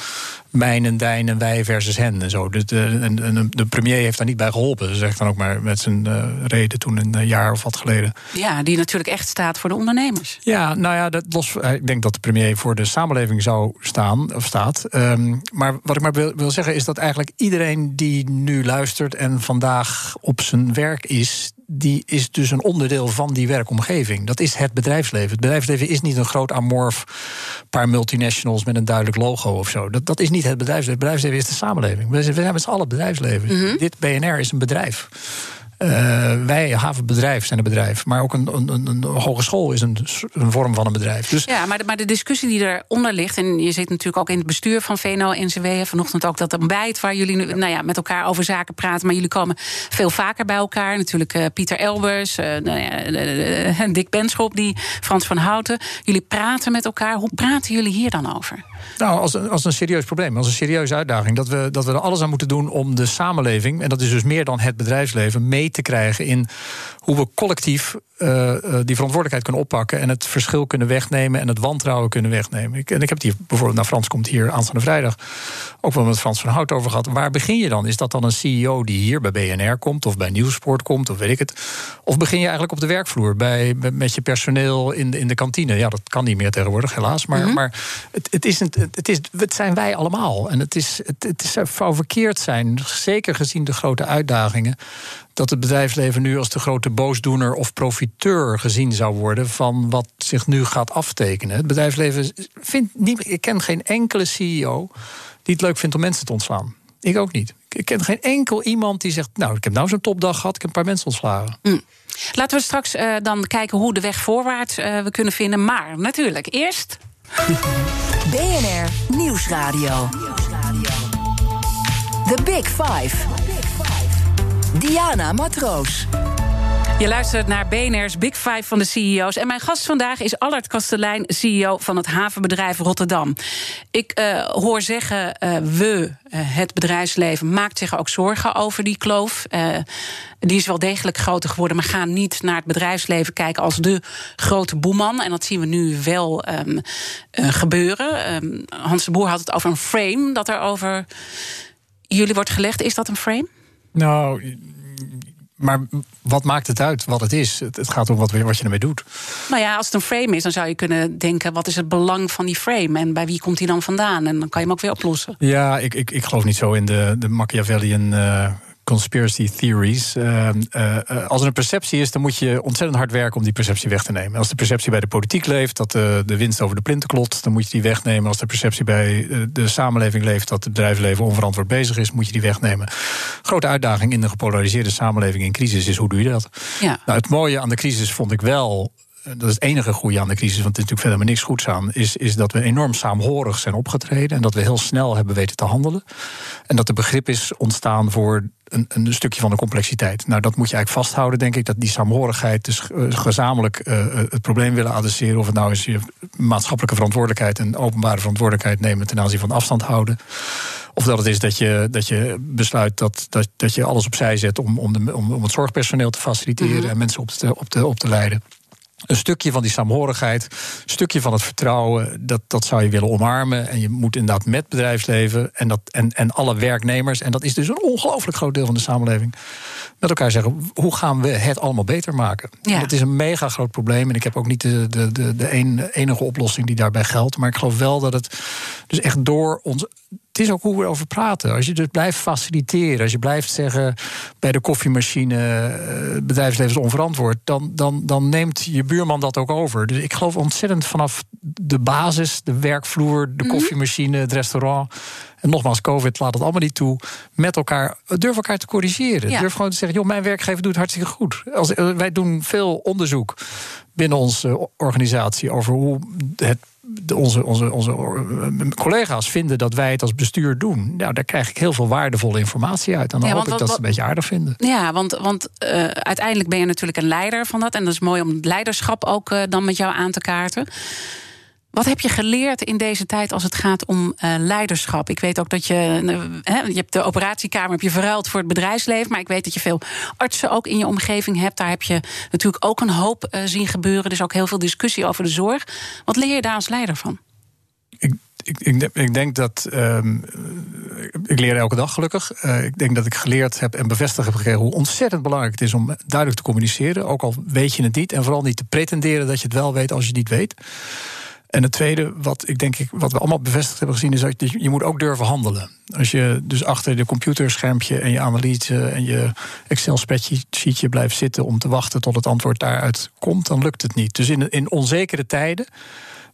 mijn en dijn en wij versus hen en zo. De, de, en, de premier heeft daar niet bij geholpen, zeg dan ook maar met zijn uh, reden toen een jaar of wat geleden. Ja, die natuurlijk echt staat voor de ondernemers. Ja, nou ja, dat los, ik denk dat de premier voor de samenleving zou staan of staat. Um, maar wat ik maar wil, wil zeggen is dat eigenlijk iedereen die nu luistert en vandaag op zijn werk is, die is dus een onderdeel van die werkomgeving. Dat is het bedrijfsleven. Het bedrijfsleven is niet een groot amorf paar multinationals met een duidelijk logo of zo. Dat, dat is niet het bedrijfsleven. Het bedrijfsleven is de samenleving. We zijn met z'n allen bedrijfsleven. Mhm. Dit BNR is een bedrijf. Uh, wij, havenbedrijf, zijn een bedrijf. Maar ook een, een, een hogeschool is een, een, vorm van een bedrijf. Dus ja, maar de, maar de discussie die eronder ligt... en je zit natuurlijk ook in het bestuur van VNO-NCW... vanochtend ook dat ontbijt waar jullie nu, nou ja, met elkaar over zaken praten... maar jullie komen veel vaker bij elkaar. Natuurlijk uh, Pieter Elbers, uh, nou Dick Benschop, die, Frans van Houten. Jullie praten met elkaar. Hoe praten jullie hier dan over? Nou, als, als een serieus probleem, als een serieuze uitdaging. Dat we, dat we er alles aan moeten doen om de samenleving... en dat is dus meer dan het bedrijfsleven... mee te krijgen in hoe we collectief uh, die verantwoordelijkheid kunnen oppakken en het verschil kunnen wegnemen en het wantrouwen kunnen wegnemen. Ik, en ik heb hier bijvoorbeeld, naar Frans komt hier aanstaande vrijdag ook wel met Frans van Hout over gehad. Waar begin je dan? Is dat dan een CEO die hier bij BNR komt of bij Nieuwsport komt of weet ik het? Of begin je eigenlijk op de werkvloer bij, met je personeel in de, in de kantine? Ja, dat kan niet meer tegenwoordig, helaas. Maar, mhm. maar het, het, is een, het, is, het zijn wij allemaal. En het, is, het, het is, zou verkeerd zijn, zeker gezien de grote uitdagingen dat het bedrijfsleven nu als de grote boosdoener of profiteur gezien zou worden van wat zich nu gaat aftekenen. Het bedrijfsleven vindt niet. Ik ken geen enkele CEO die het leuk vindt om mensen te ontslaan. Ik ook niet. Ik ken geen enkel iemand die zegt: Nou, ik heb nou zo'n topdag gehad, ik heb een paar mensen ontslagen. Mm. Laten we straks uh, dan kijken hoe de weg voorwaarts uh, we kunnen vinden. Maar natuurlijk, eerst. BNR Nieuwsradio. The Big Five. Diana Matroos. Je luistert naar BNR's Big Five van de CEO's. En mijn gast vandaag is Allard Kastelein, CEO van het havenbedrijf Rotterdam. Ik uh, hoor zeggen, uh, we, uh, het bedrijfsleven, maakt zich ook zorgen over die kloof. die is wel degelijk groter geworden, maar gaan niet naar het bedrijfsleven kijken als de grote boeman. En dat zien we nu wel um, gebeuren. Um, Hans de Boer had het over een frame dat er over jullie wordt gelegd. Is dat een frame? Nou, maar wat maakt het uit wat het is? Het, gaat om wat, wat je ermee doet. Nou ja, als het een frame is, dan zou je kunnen denken: wat is het belang van die frame en bij wie komt hij dan vandaan? En dan kan je hem ook weer oplossen. Ja, ik, ik, ik geloof niet zo in de, de Machiavellian. Uh, conspiracy theories. Uh, uh, als er een perceptie is, dan moet je ontzettend hard werken om die perceptie weg te nemen. Als de perceptie bij de politiek leeft dat de, de winst over de plinten klopt, dan moet je die wegnemen. Als de perceptie bij de samenleving leeft dat het bedrijfsleven onverantwoord bezig is, moet je die wegnemen. Grote uitdaging in de gepolariseerde samenleving in crisis is hoe doe je dat? Ja. Nou, het mooie aan de crisis vond ik wel dat is het enige goede aan de crisis, want er is natuurlijk verder maar niks goeds aan, is, is dat we enorm saamhorig zijn opgetreden en dat we heel snel hebben weten te handelen. En dat er begrip is ontstaan voor een, een, stukje van de complexiteit. Nou, dat moet je eigenlijk vasthouden, denk ik. Dat die saamhorigheid, dus uh, gezamenlijk uh, het probleem willen adresseren. Of het nou is je maatschappelijke verantwoordelijkheid en openbare verantwoordelijkheid nemen ten aanzien van afstand houden. Of dat het is dat je, dat je besluit dat, dat, dat je alles opzij zet om, om, de, om, om het zorgpersoneel te faciliteren mhm. en mensen op te, op, te, op te leiden een stukje van die saamhorigheid, een stukje van het vertrouwen, dat, dat zou je willen omarmen. En je moet inderdaad met bedrijfsleven en, dat, en, en alle werknemers, en dat is dus een ongelooflijk groot deel van de samenleving, met elkaar zeggen: hoe gaan we het allemaal beter maken? Ja. Dat is een mega groot probleem. En ik heb ook niet de, de, de, de enige oplossing die daarbij geldt. Maar ik geloof wel dat het dus echt door ons het is ook hoe we erover praten. Als je dus blijft faciliteren, als je blijft zeggen bij de koffiemachine, het eh, bedrijfsleven is onverantwoord, dan, dan, dan neemt je buurman dat ook over. Dus ik geloof ontzettend vanaf de basis, de werkvloer, de mhm. koffiemachine, het restaurant. En nogmaals, COVID laat het allemaal niet toe. Met elkaar, durf elkaar te corrigeren. Durf gewoon te zeggen, joh, mijn werkgever doet hartstikke goed. Als, eh, wij doen veel onderzoek binnen onze organisatie over hoe het onze, onze, onze eh, collega's vinden dat wij het als bestuur doen. Nou, daar krijg ik heel veel waardevolle informatie uit. En dan hoop ik dat ze het een beetje aardig vinden. Ja, want, want uh, uiteindelijk ben je natuurlijk een leider van dat. En dat is mooi om het leiderschap ook uh, dan met jou aan te kaarten. Wat heb je geleerd in deze tijd als het gaat om uh, leiderschap? Ik weet ook dat je. Uh, je hebt de operatiekamer heb je verruild voor het bedrijfsleven. Maar ik weet dat je veel artsen ook in je omgeving hebt. Daar heb je natuurlijk ook een hoop uh, zien gebeuren. Is ook heel veel discussie over de zorg. Wat leer je daar als leider van? Ik, ik, ik, denk dat. Um, ik leer elke dag gelukkig. ik denk dat ik geleerd heb en bevestigd heb gekregen hoe ontzettend belangrijk het is om duidelijk te communiceren. Ook al weet je het niet. En vooral niet te pretenderen dat je het wel weet als je het niet weet. En het tweede, wat ik denk ik, wat we allemaal bevestigd hebben gezien, is dat je, je moet ook durven handelen. Als je dus achter de computerschermpje en je analyse en je Excel-spreadsheetje blijft zitten om te wachten tot het antwoord daaruit komt, dan lukt het niet. Dus in, in onzekere tijden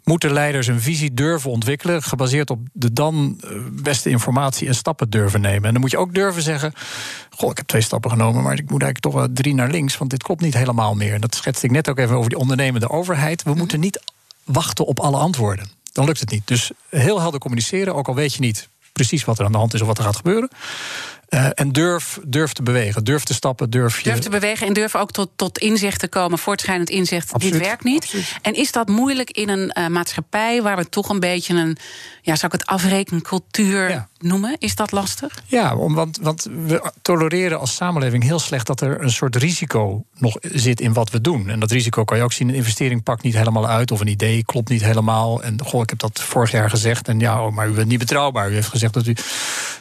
moeten leiders een visie durven ontwikkelen, gebaseerd op de dan eh, beste informatie en stappen durven nemen. En dan moet je ook durven zeggen: Goh, ik heb twee stappen genomen, maar ik moet eigenlijk toch wel drie naar links, want dit klopt niet helemaal meer. En dat schetste ik net ook even over die ondernemende overheid. We moeten niet wachten op alle antwoorden. Dan lukt het niet. Dus heel helder communiceren, ook al weet je niet precies wat er aan de hand is of wat er gaat gebeuren. Uh, en durf, durf te bewegen, durf te stappen, durf je... Durf te bewegen en durf ook tot, tot inzicht te komen, voortschrijdend inzicht, absoluut, dit werkt niet. Absoluut. En is dat moeilijk in een uh, maatschappij waar we toch een beetje een, ja, zou ik het afrekencultuur ja. noemen? Is dat lastig? Ja, want, want we tolereren als samenleving heel slecht dat er een soort risico nog zit in wat we doen. En dat risico kan je ook zien, een investering pakt niet helemaal uit, of een idee klopt niet helemaal. En goh, ik heb dat vorig jaar gezegd, en ja, maar u bent niet betrouwbaar. U heeft gezegd dat u.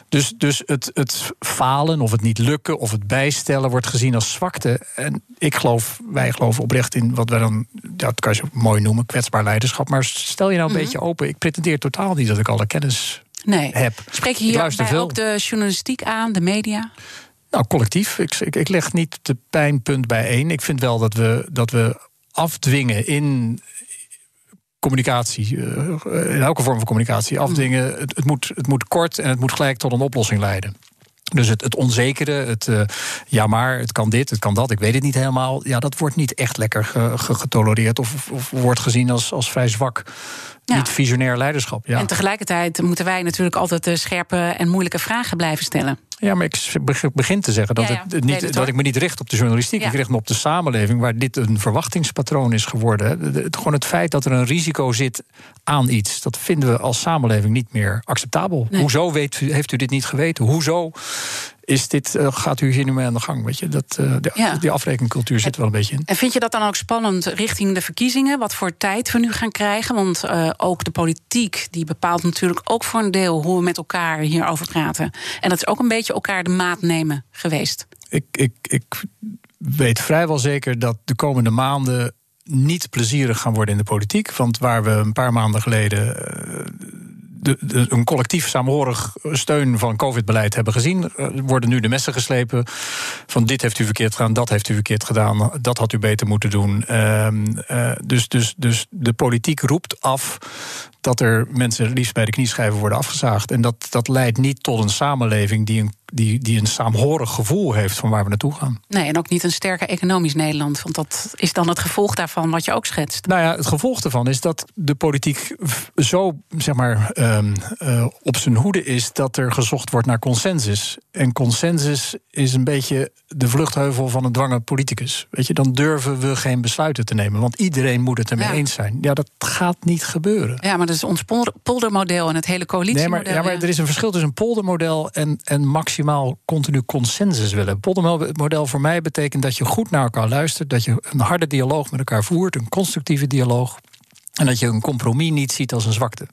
Dus, dus het, het falen of het niet lukken of het bijstellen wordt gezien als zwakte. En ik geloof, wij geloven oprecht in wat wij dan, dat kan je mooi noemen, kwetsbaar leiderschap. Maar stel je nou een mm -hmm. beetje open. Ik pretendeer totaal niet dat ik alle kennis nee. heb. Spreek je hier ook de journalistiek aan, de media? Nou, collectief. Ik, ik, ik leg niet de pijnpunt bijeen. Ik vind wel dat we, dat we afdwingen in, communicatie, in elke vorm van communicatie, afdwingen. Het, het, moet, het moet kort en het moet gelijk tot een oplossing leiden. Dus het, het onzekere, het uh, ja maar, het kan dit, het kan dat, ik weet het niet helemaal. Ja, dat wordt niet echt lekker ge, ge, getolereerd of, of, wordt gezien als, als vrij zwak. Ja. Niet visionair leiderschap. Ja. En tegelijkertijd moeten wij natuurlijk altijd de scherpe en moeilijke vragen blijven stellen. Ja, maar ik begin te zeggen dat, ja, ja. Het niet, het dat ik me niet richt op de journalistiek. Ik richt me op de samenleving waar dit een verwachtingspatroon is geworden. Het, gewoon het feit dat er een risico zit aan iets, dat vinden we als samenleving niet meer acceptabel. Nee. Hoezo weet, heeft u dit niet geweten? Hoezo is dit, uh, gaat u hier nu mee aan de gang? Weet je, dat, uh, de, ja. Die afrekencultuur zit er wel een beetje in. En vind je dat dan ook spannend richting de verkiezingen? Wat voor tijd we nu gaan krijgen? Want uh, ook de politiek die bepaalt natuurlijk ook voor een deel hoe we met elkaar hierover praten. En dat is ook een beetje elkaar de maat nemen geweest. Ik, ik, ik weet vrijwel zeker dat de komende maanden niet plezierig gaan worden in de politiek. Want waar we een paar maanden geleden de, een collectief samenhorig steun van COVID-beleid hebben gezien. Er worden nu de messen geslepen van dit heeft u verkeerd gedaan, dat heeft u verkeerd gedaan, dat had u beter moeten doen. Uh, uh, dus, dus, dus de politiek roept af dat er mensen liefst bij de knieschijven worden afgezaagd. En dat, dat leidt niet tot een samenleving die een, die, die een saamhorig gevoel heeft van waar we naartoe gaan. Nee, en ook niet een sterker economisch Nederland. Want dat is dan het gevolg daarvan wat je ook schetst. Nou ja, het gevolg daarvan is dat de politiek zo zeg maar, um, uh, op zijn hoede is dat er gezocht wordt naar consensus. En consensus is een beetje de vluchtheuvel van een dwangen politicus. Weet je, dan durven we geen besluiten te nemen. Want iedereen moet het ermee ja. eens zijn. Ja, dat gaat niet gebeuren. Ja, maar dat is ons poldermodel en het hele coalitiemodel. Nee, maar, ja, maar er is een verschil tussen een poldermodel en, en maximaal continu consensus willen. Een poldermodel voor mij betekent dat je goed naar elkaar luistert, dat je een harde dialoog met elkaar voert, een constructieve dialoog. En dat je een compromis niet ziet als een zwakte.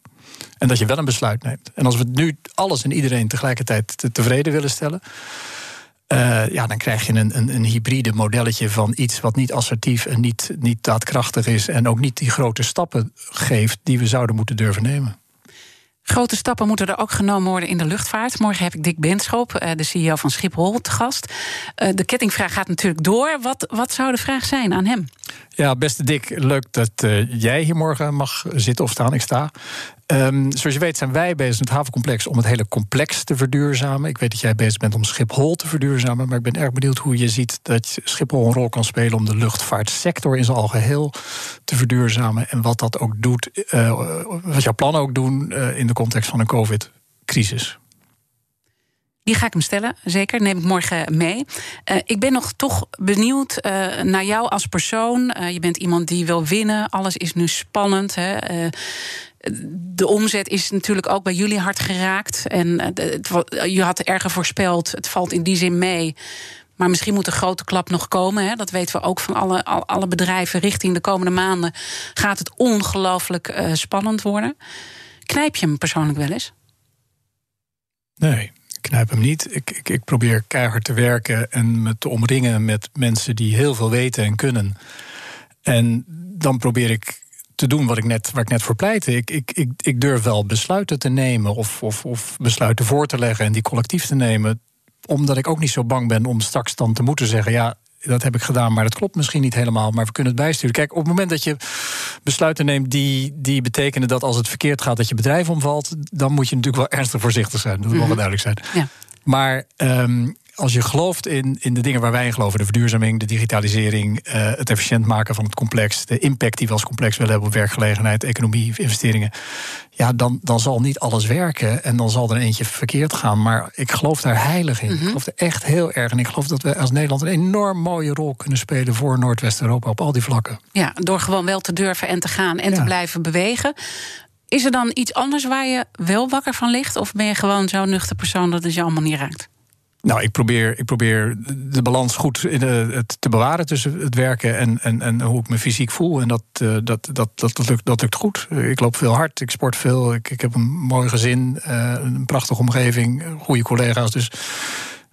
En dat je wel een besluit neemt. En als we nu alles en iedereen tegelijkertijd te tevreden willen stellen. Uh, ja, dan krijg je een, een, een, hybride modelletje van iets wat niet assertief en niet, niet daadkrachtig is. En ook niet die grote stappen geeft die we zouden moeten durven nemen. Grote stappen moeten er ook genomen worden in de luchtvaart. Morgen heb ik Dick Benschop, eh, de CEO van Schiphol, te gast. Eh, de kettingvraag gaat natuurlijk door. Wat, wat zou de vraag zijn aan hem? Ja, beste Dick, leuk dat uh, jij hier morgen mag zitten of staan. Ik sta. Um, zoals je weet zijn wij bezig met het havencomplex om het hele complex te verduurzamen. Ik weet dat jij bezig bent om Schiphol te verduurzamen. Maar ik ben erg benieuwd hoe je ziet dat Schiphol een rol kan spelen om de luchtvaartsector in zijn algeheel te verduurzamen. En wat dat ook doet, uh, wat jouw plannen ook doen uh, in de context van een COVID-crisis. Die ga ik hem stellen, zeker. Neem ik morgen mee. Uh, ik ben nog toch benieuwd naar jou als persoon. Je bent iemand die wil winnen. Alles is nu spannend. Hè? De omzet is natuurlijk ook bij jullie hard geraakt. En het, je had erger voorspeld. Het valt in die zin mee. Maar misschien moet een grote klap nog komen. Hè? Dat weten we ook van alle, alle bedrijven. Richting de komende maanden gaat het ongelooflijk spannend worden. Knijp je hem persoonlijk wel eens? Nee knijp hem niet. Ik, ik, ik, probeer keihard te werken en me te omringen met mensen die heel veel weten en kunnen. En dan probeer ik te doen wat ik net, waar ik net voor pleitte. Ik, ik, ik, ik durf wel besluiten te nemen of, of, of besluiten voor te leggen en die collectief te nemen omdat ik ook niet zo bang ben om straks dan te moeten zeggen: ja, dat heb ik gedaan, maar dat klopt misschien niet helemaal. Maar we kunnen het bijsturen. Kijk, op het moment dat je besluiten neemt die, die betekenen dat als het verkeerd gaat, dat je bedrijf omvalt, dan moet je natuurlijk wel ernstig voorzichtig zijn. Dat moet wel mhm. duidelijk zijn. Ja. Maar um, als je gelooft in, in de dingen waar wij in geloven, de verduurzaming, de digitalisering, uh, het efficiënt maken van het complex, de impact die we als complex willen hebben op werkgelegenheid, economie, investeringen, ja, dan, dan zal niet alles werken en dan zal er eentje verkeerd gaan. Maar ik geloof daar heilig in. Ik mhm. geloof er echt heel erg in. Ik geloof dat we als Nederland een enorm mooie rol kunnen spelen voor Noordwest-Europa op al die vlakken. Ja, door gewoon wel te durven en te gaan en te blijven bewegen. Is er dan iets anders waar je wel wakker van ligt? Of ben je gewoon zo'n nuchter persoon dat het je allemaal niet raakt? Nou, ik probeer, ik probeer de balans goed in, uh, te bewaren tussen het werken en, en, en hoe ik me fysiek voel. En dat, uh, dat, dat, dat, dat, lukt, dat lukt goed. Ik loop veel hard, ik sport veel, ik, ik heb een mooi gezin, uh, een prachtige omgeving, goede collega's. Dus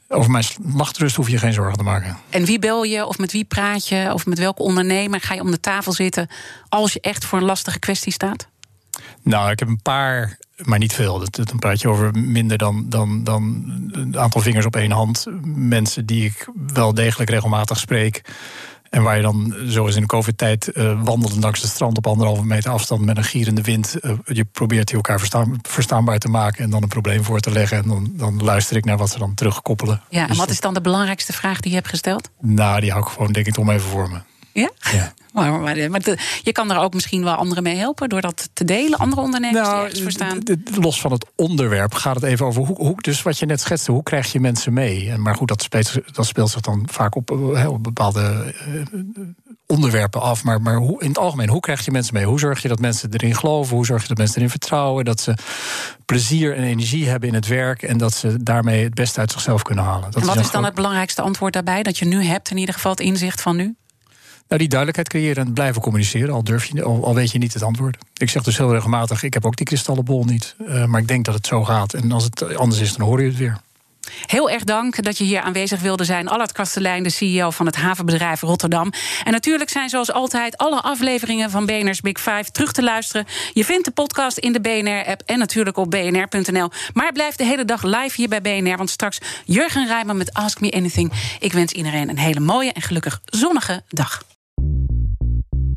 over mijn nachtrust hoef je geen zorgen te maken. En wie bel je, of met wie praat je, of met welke ondernemer ga je om de tafel zitten als je echt voor een lastige kwestie staat? Nou, ik heb een paar maar niet veel. Dat, dan praat je over minder dan, dan, dan een aantal vingers op één hand. Mensen die ik wel degelijk regelmatig spreek. En waar je dan, zoals in de COVID-tijd, uh, langs het strand op anderhalve meter afstand met een gierende wind. Uh, je probeert die elkaar verstaanbaar te maken en dan een probleem voor te leggen. En dan, dan luister ik naar wat ze dan terugkoppelen. Ja, en dus wat is dan de belangrijkste vraag die je hebt gesteld? Nou, die hou ik gewoon, denk ik, om even voor me. Ja? ja. Maar, maar, je kan er ook misschien wel anderen mee helpen door dat te delen, andere ondernemers nou, die verstaan. Los van het onderwerp gaat het even over hoe, hoe, dus wat je net schetste, hoe krijg je mensen mee? Maar goed, dat speelt, dat speelt zich dan vaak op, eh, op bepaalde eh, onderwerpen af. Maar, maar hoe, in het algemeen, hoe krijg je mensen mee? Hoe zorg je dat mensen erin geloven? Hoe zorg je dat mensen erin vertrouwen? Dat ze plezier en energie hebben in het werk en dat ze daarmee het beste uit zichzelf kunnen halen. Dat en wat is, is dan het belangrijkste antwoord daarbij dat je nu hebt, in ieder geval het inzicht van nu? Nou, die duidelijkheid creëren en blijven communiceren, al, durf je, al, weet je niet het antwoord. Ik zeg dus heel regelmatig: ik heb ook die kristallenbol niet. Uh, maar ik denk dat het zo gaat. En als het anders is, dan hoor je het weer. Heel erg dank dat je hier aanwezig wilde zijn. Allard Kastelein, de CEO van het havenbedrijf Rotterdam. En natuurlijk zijn zoals altijd alle afleveringen van BNR's Big Five terug te luisteren. Je vindt de podcast in de BNR-app en natuurlijk op bnr.nl. Maar blijf de hele dag live hier bij BNR, want straks Jurgen Rijman met Ask Me Anything. Ik wens iedereen een hele mooie en gelukkig zonnige dag.